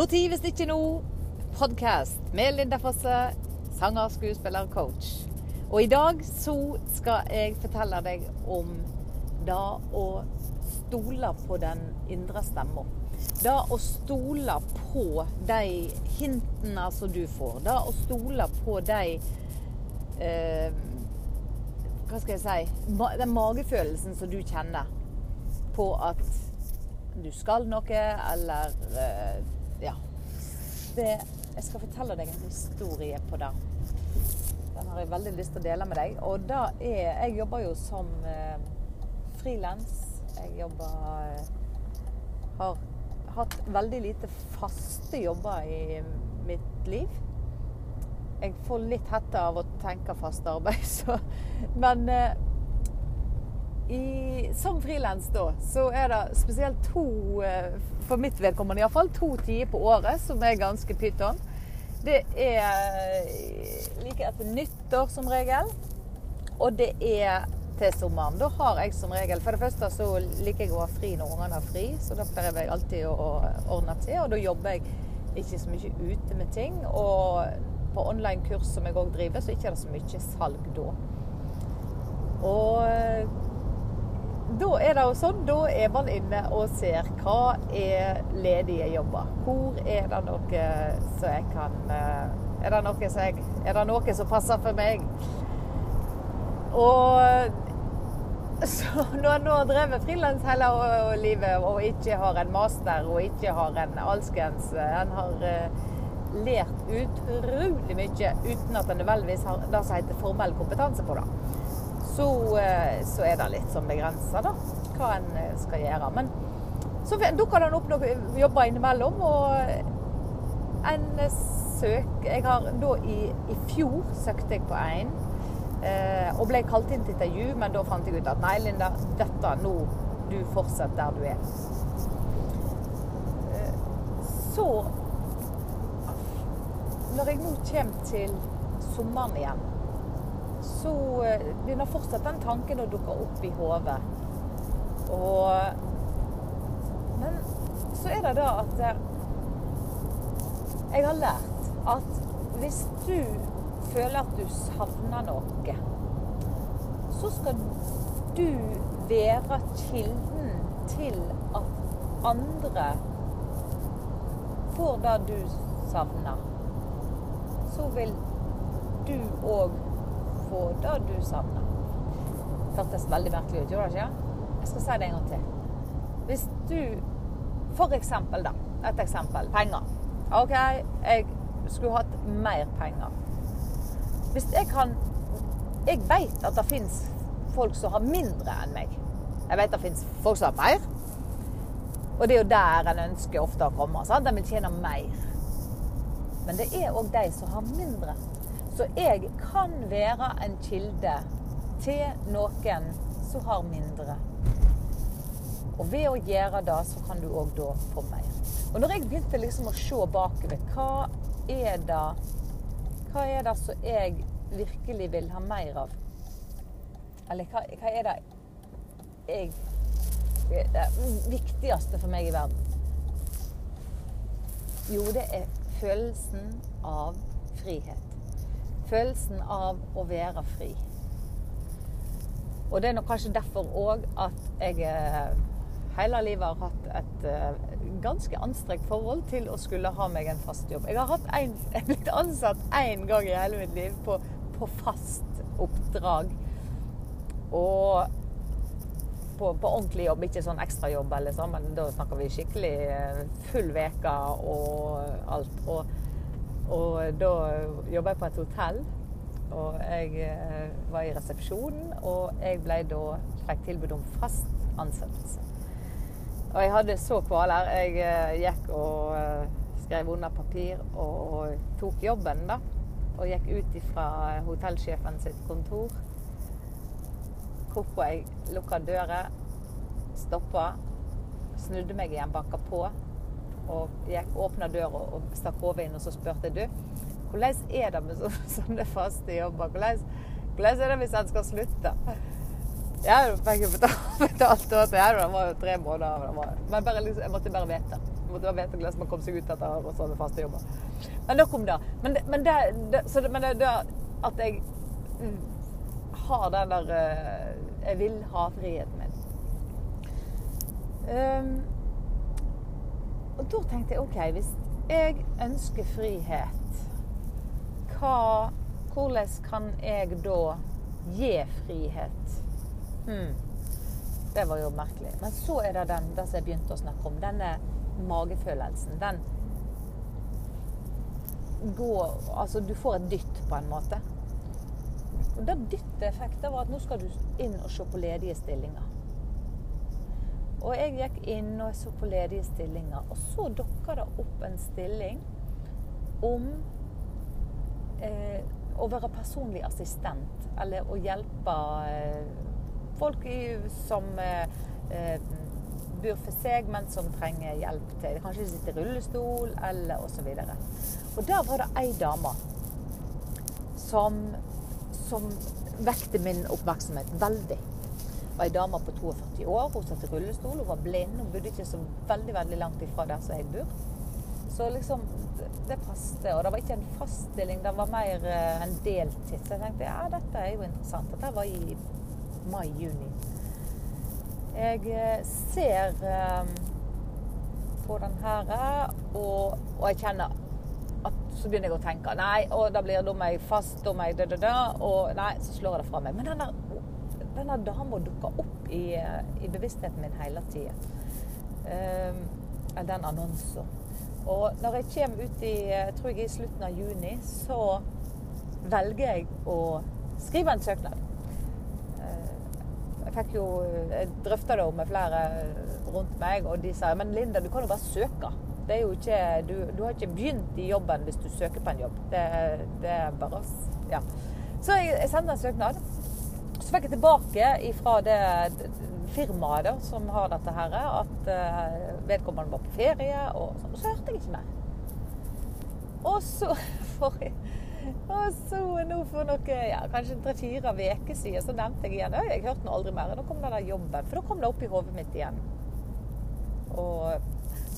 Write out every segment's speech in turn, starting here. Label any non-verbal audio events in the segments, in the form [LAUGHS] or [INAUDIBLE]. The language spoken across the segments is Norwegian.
Når hvis ikke nå? Podkast med Linda Fosse, sanger, skuespiller, coach. Og i dag så skal jeg fortelle deg om det å stole på den indre stemma. Det å stole på de hintene som du får. Det å stole på de eh, Hva skal jeg si Den magefølelsen som du kjenner på at du skal noe, eller eh. Det, jeg skal fortelle deg en historie på det. Den har jeg veldig lyst til å dele med deg. Og da er Jeg jobber jo som eh, frilans. Jeg jobber eh, Har hatt veldig lite faste jobber i mitt liv. Jeg får litt hette av å tenke fast arbeid, [LAUGHS] så Men eh, i, som frilans da, så er det spesielt to, eh, for mitt vedkommende iallfall, to tider på året som er ganske pyton. Det er like etter nyttår som regel, og det er til sommeren. Da har jeg som regel For det første så liker jeg å ha fri når ungene har fri, så da pleier jeg alltid å ordne til. Og da jobber jeg ikke så mye ute med ting. Og på online-kurs som jeg òg driver, så ikke er det så mye salg da. Og da er det jo sånn, da er man inne og ser hva er ledige jobber. Hvor er det noe som jeg kan Er det noe som, jeg, er det noe som passer for meg? Og [LAUGHS] så når en nå har drevet frilans hele livet og ikke har en master og ikke har en alskens En har lært utrolig mye uten at en nødvendigvis har det som heter formell kompetanse på det. Så, så er det litt sånn begrensa, hva en skal gjøre. Men så dukker det opp noen jobber innimellom, og en søk Jeg har da i, i fjor søkte jeg på en og ble kalt inn til intervju, men da fant jeg ut at nei, Linda, dette nå Du fortsetter der du er. Så Når jeg nå kommer til sommeren igjen, så begynner fortsatt den tanken å dukke opp i hodet. Og Men så er det da at jeg har lært at hvis du føler at du savner noe, så skal du være kilden til at andre får det du savner. Så vil du òg få du savner. Hørtes veldig merkelig ut, gjorde det ikke? Jeg skal si det en gang til. Hvis du For eksempel, da. Et eksempel. Penger. OK, jeg skulle hatt mer penger. Hvis jeg kan Jeg vet at det fins folk som har mindre enn meg. Jeg vet det fins folk som har mer. Og det er jo der en ønsker ofte å komme. Sant? De vil tjene mer. Men det er òg de som har mindre. Så jeg kan være en kilde til noen som har mindre. Og ved å gjøre det, så kan du òg da få mer. Og når jeg begynte liksom å se bakover, hva er det hva er det som jeg virkelig vil ha mer av? Eller hva, hva er det jeg Det viktigste for meg i verden? Jo, det er følelsen av frihet. Følelsen av å være fri. Og det er nok kanskje derfor òg at jeg hele livet har hatt et uh, ganske anstrengt forhold til å skulle ha meg en fast jobb. Jeg har en, [LAUGHS] blitt ansatt én gang i hele mitt liv på, på fast oppdrag. Og på, på, ordentlig jobb, ikke sånn ekstrajobb, sånn, men da snakker vi skikkelig uh, full uke og alt. Og, og da jobba jeg på et hotell. Og jeg uh, var i resepsjonen, og jeg ble da fikk tilbud om fast ansettelse. Og jeg hadde så kvaler. Jeg uh, gikk og uh, skrev under papir og, tok jobben, da. Og gikk ut fra hotellsjefen sitt kontor. Hvorpå jeg lukka døra, stoppa, snudde meg igjen, banka på. Og gikk, åpna døra og stakk hodet inn, og så spurte jeg du, hvordan er det med sånne [LAUGHS] faste jobber? Hvordan, hvordan er det hvis en skal slutte? Jeg fikk jo betalt, [LAUGHS] betalt det. Var jo tre måneder. Men bare, liksom, jeg måtte bare vite. måtte bare vite hvordan man kom seg ut etter sånne faste jobber. Men da kom det. Men, men, det, det, så men det, at jeg har den der eh, Jeg vil ha friheten min. Um, og da tenkte jeg OK, hvis jeg ønsker frihet, hva, hvordan kan jeg da gi frihet? Hmm. Det var jo merkelig. Men så er det den det som jeg begynte å snakke om. Denne magefølelsen. Den går Altså, du får et dytt, på en måte. Og det dyttet var at nå skal du inn og se på ledige stillinger. Og jeg gikk inn og så på ledige stillinger, og så dukka det opp en stilling om eh, å være personlig assistent, eller å hjelpe eh, folk som eh, eh, bor for seg, men som trenger hjelp til Kanskje de sitter i rullestol, eller osv. Og, og der var det ei dame som, som vekte min oppmerksomhet veldig. Det var ei dame på 42 år. Hun satt i rullestol, hun var blind. Hun bodde ikke så veldig veldig langt ifra der som jeg bor. Så liksom, det passet. Og det var ikke en fast stilling, det var mer eh, en deltid. Så jeg tenkte ja, dette er jo interessant. Dette var i mai-juni. Jeg eh, ser um, på den her, og, og, jeg kjenner at så begynner jeg å tenke Nei, og da blir da meg fast, da jeg da, da, da, og nei, så slår jeg det fra meg. Men denne, denne dama dukka opp i, i, bevisstheten min hele tida. Um, den annonsen. Og når jeg kommer ut i jeg tror jeg i slutten av juni, så velger jeg å skrive en søknad. Jeg fikk jo Jeg drøfta det med flere rundt meg, og de sa men Linda, du kan jo bare søke. Det er jo ikke, du, du har ikke begynt i jobben hvis du søker på en jobb. Det, det er bare Ja. Så jeg, jeg sendte en søknad. Så fikk jeg tilbake fra det firmaet da, som har dette her, at uh, vedkommende var på ferie, og sånn. Så hørte jeg ikke mer. Og så [LAUGHS] for, og så nå for noe, ja, kanskje tre-fire uker siden så nevnte jeg igjen Jeg hørte nå aldri mer. Da kom den der jobben. For da kom det opp i hodet mitt igjen. Og,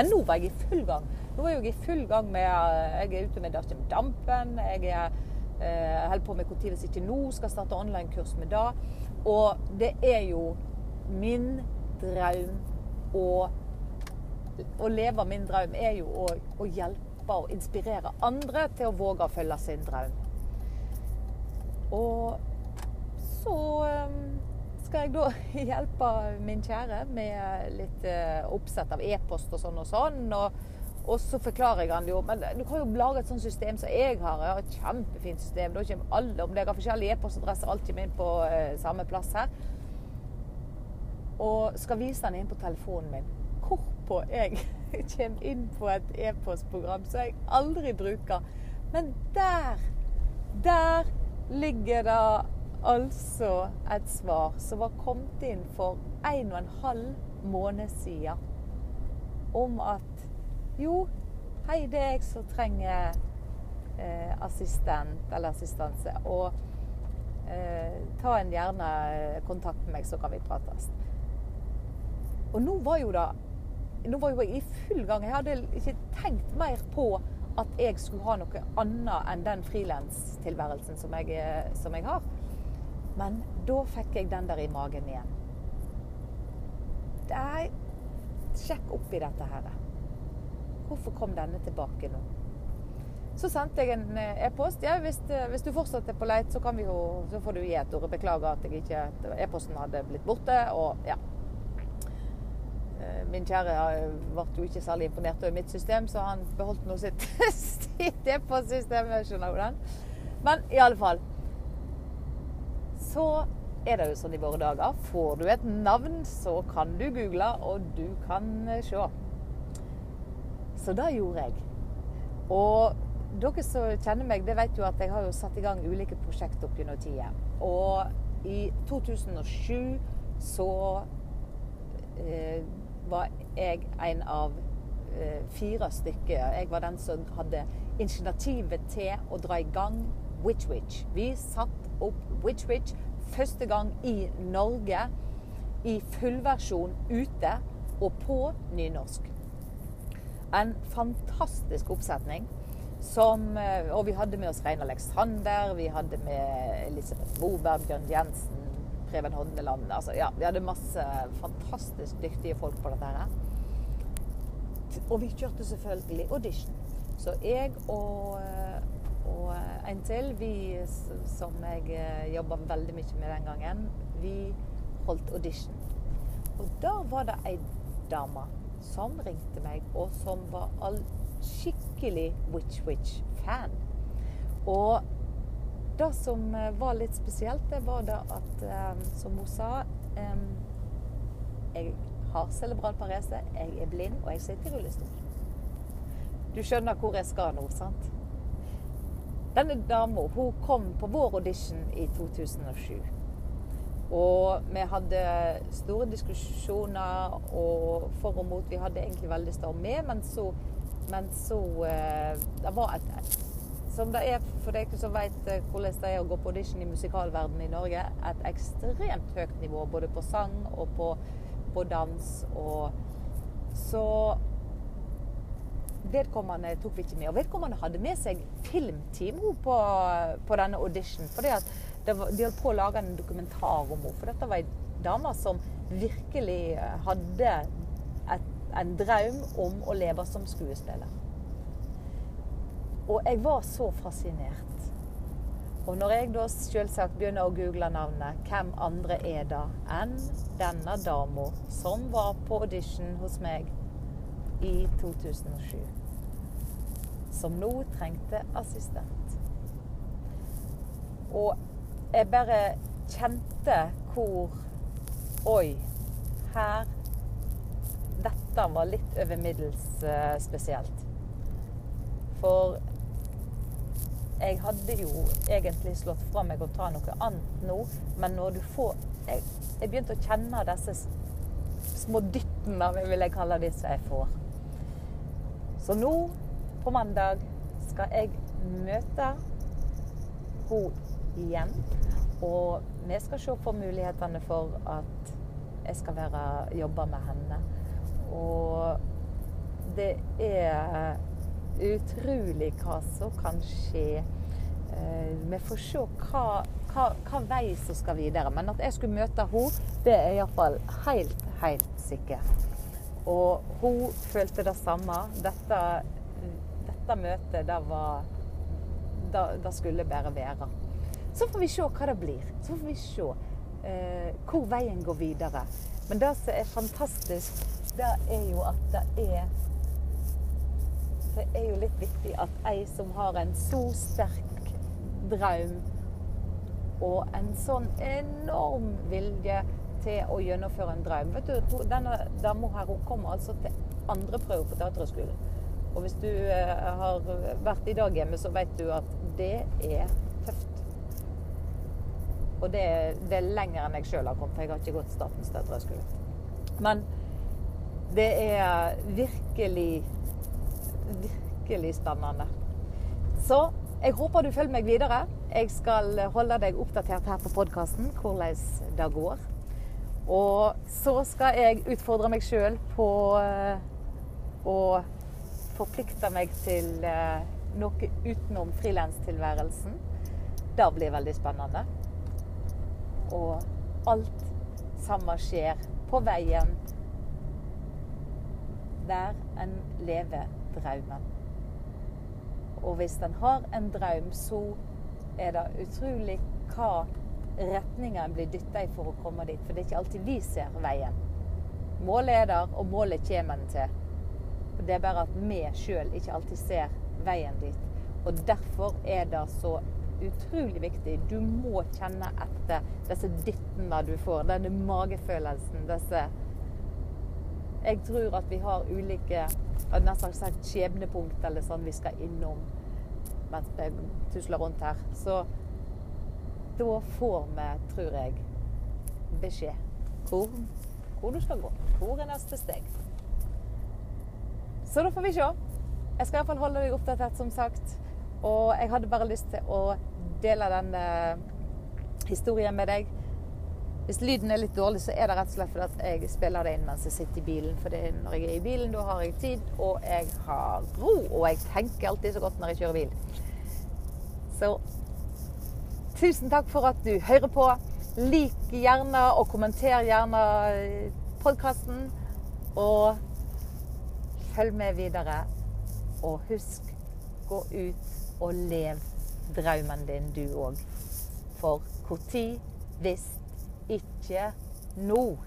men nå var jeg i full gang. Nå er jeg i full gang med Jeg er ute med Dampen. Jeg er eh, holder på med Når hvis ikke nå skal starte online-kurs med det. Og det er jo min drøm å, å leve min drøm er jo å, å hjelpe og inspirere andre til å våge å følge sin drøm. Og så ehm, skal jeg da [LAUGHS] hjelpe min kjære med litt eh, oppsett av e-post og sånn og sånn. Og, og, så forklarer jeg han jo Men du kan jo lage et sånt system som jeg har. Jeg har et kjempefint system. Da kommer alle, om jeg har forskjellige e-postadresser, alt kommer inn på eh, samme plass her. Og skal vise den inn på telefonen min. Hvorpå jeg [LAUGHS] kommer inn på et e-postprogram som jeg aldri bruker. Men der, der ligger det altså et svar som var kommet inn for en og en halv måned siden. Om at jo, hei, det er jeg som trenger eh, assistent eller assistanse. Og eh, ta en gjerne kontakt med meg, så kan vi prates. Og nå var jo da nå var jo jeg i full gang. Jeg hadde ikke tenkt mer på at jeg skulle ha noe annet enn den frilanstilværelsen som, som jeg har. Men da fikk jeg den der i magen igjen. Det er Sjekk opp i dette her. Hvorfor kom denne tilbake nå? Så sendte jeg en eh, e-post. Ja, hvis, hvis, du fortsatt er på leit, så, jo, så får du gi et ord. Beklager at e-posten hadde blitt borte. Og ja, Eh, min kjære eh, ble jo ikke særlig imponert over mitt system, så han beholdt nå sitt [LAUGHS] e-postsystem. Skjønner du? Men i alle fall Så er det jo sånn i våre dager. Får du et navn, så kan du google, og du kan eh, se. Så det gjorde jeg. Og dere som kjenner meg, det vet jo at jeg har jo satt i gang ulike prosjekter opp gjennom tida. Og i 2007 så eh, var jeg en av eh, fire stykker. Jeg var den som hadde initiativet til å dra i gang Witch Witch. Vi satte opp Witch Witch første gang i Norge i fullversjon ute og på nynorsk. En fantastisk oppsetning. Som, eh, og vi hadde med oss Rein Alexander, vi hadde med Elisabeth Moberg, Bjørn Jensen, Preben Hondeland. Altså, ja, vi hadde masse fantastisk dyktige folk på dette her. Og vi kjørte selvfølgelig audition. Så jeg og, og en til, vi som jeg eh, jobba veldig mye med den gangen, vi holdt audition. Og da var det ei dame som ringte meg, og som var all skikkelig Witch Witch-fan. Og det som eh, var litt spesielt, det var da at, um, som hun sa Jeg har cerebral parese, jeg er blind, og jeg sitter i rullestol. Du skjønner hvor jeg skal nå, sant? Denne dama kom på vår audition i 2007. Og vi hadde store diskusjoner og for og mot. Vi hadde egentlig veldig stor med, men så, men så uh, Det var et som det er for deg som vet eh, hvordan det er å gå på audition i musikalverdenen i Norge, et ekstremt høyt nivå både på sang og på, på dans. Og så Vedkommende tok vi ikke med. Og vedkommende hadde med seg filmteam på, på denne audition. For de holdt på å lage en dokumentar om henne. For dette var ei dame som virkelig hadde et, en drøm om å leve som skuespiller. Og jeg var så fascinert. Og når jeg da selvsagt begynner å google navnet, hvem andre er det enn denne dama som var på audition hos meg i 2007? Som nå trengte assistent. Og jeg bare kjente hvor Oi, her Dette var litt over middels spesielt. For jeg hadde jo egentlig slått fra meg å ta noe annet nå, men når du får Jeg, jeg begynte å kjenne disse små dyttene, vil jeg kalle disse jeg får. Så nå, på mandag, skal jeg møte henne igjen. Og vi skal se på mulighetene for at jeg skal være, jobbe med henne. Og det er utrolig hva som kan skje. Eh, vi får se hva, hva, hva, vei som skal videre. Men at jeg skulle møte henne, det er iallfall helt, helt sikkert. Og hun følte det samme. Dette, dette møtet, det var det, det, skulle bare være. Så får vi se hva det blir. Så får vi se eh, hvor veien går videre. Men det som er fantastisk, det er jo at det er det er jo litt viktig at ei som har en så sterk drøm og en sånn enorm vilje til å gjennomføre en drøm Vet du, Denne dama her hun kommer altså til andre prøve på Teaterhøgskolen. Og hvis du eh, har vært i dag hjemme, så vet du at det er. Og det, det er lenger enn jeg sjøl har kommet. Jeg har ikke gått Statens teaterhøgskole. Men det er virkelig virkelig spennende. Så jeg håper du følger meg videre. Jeg skal holde deg oppdatert her på podkasten hvordan det går. Og så skal jeg utfordre meg sjøl på eh, å forplikte meg til eh, noe utenom frilanstilværelsen. Det blir veldig spennende. Og alt sammen skjer på veien der en lever drømmen. Og hvis en har en drøm, så er det utrolig hva retninga en blir dytta i for å komme dit. For det er ikke alltid vi ser veien. Målet er der, og målet kommer en til. Det er bare at vi sjøl ikke alltid ser veien dit. Og derfor er det så utrolig viktig. Du må kjenne etter disse dyttene du får. Denne magefølelsen. Disse Jeg tror at vi har ulike nesten sagt skjebnepunkt eller sånn vi skal innom mens vi tusler rundt her. Så da får vi, tror jeg, beskjed hvor, hvor du skal gå. Hvor er neste steg? Så da får vi se. Jeg skal iallfall holde deg oppdatert, som sagt. Og jeg hadde bare lyst til å dele den historien med deg. Hvis lyden er litt dårlig, så er det rett og slett fordi at jeg spiller det inn mens jeg sitter i bilen. For når jeg er i bilen, da har jeg tid, og jeg har ro. Og jeg tenker alltid så godt når jeg kjører bil. Så tusen takk for at du hører på. Lik gjerne og kommenter gjerne podkasten. Og følg med videre. Og husk, gå ut og lev drømmen din, du òg. For når hvis ikke nå?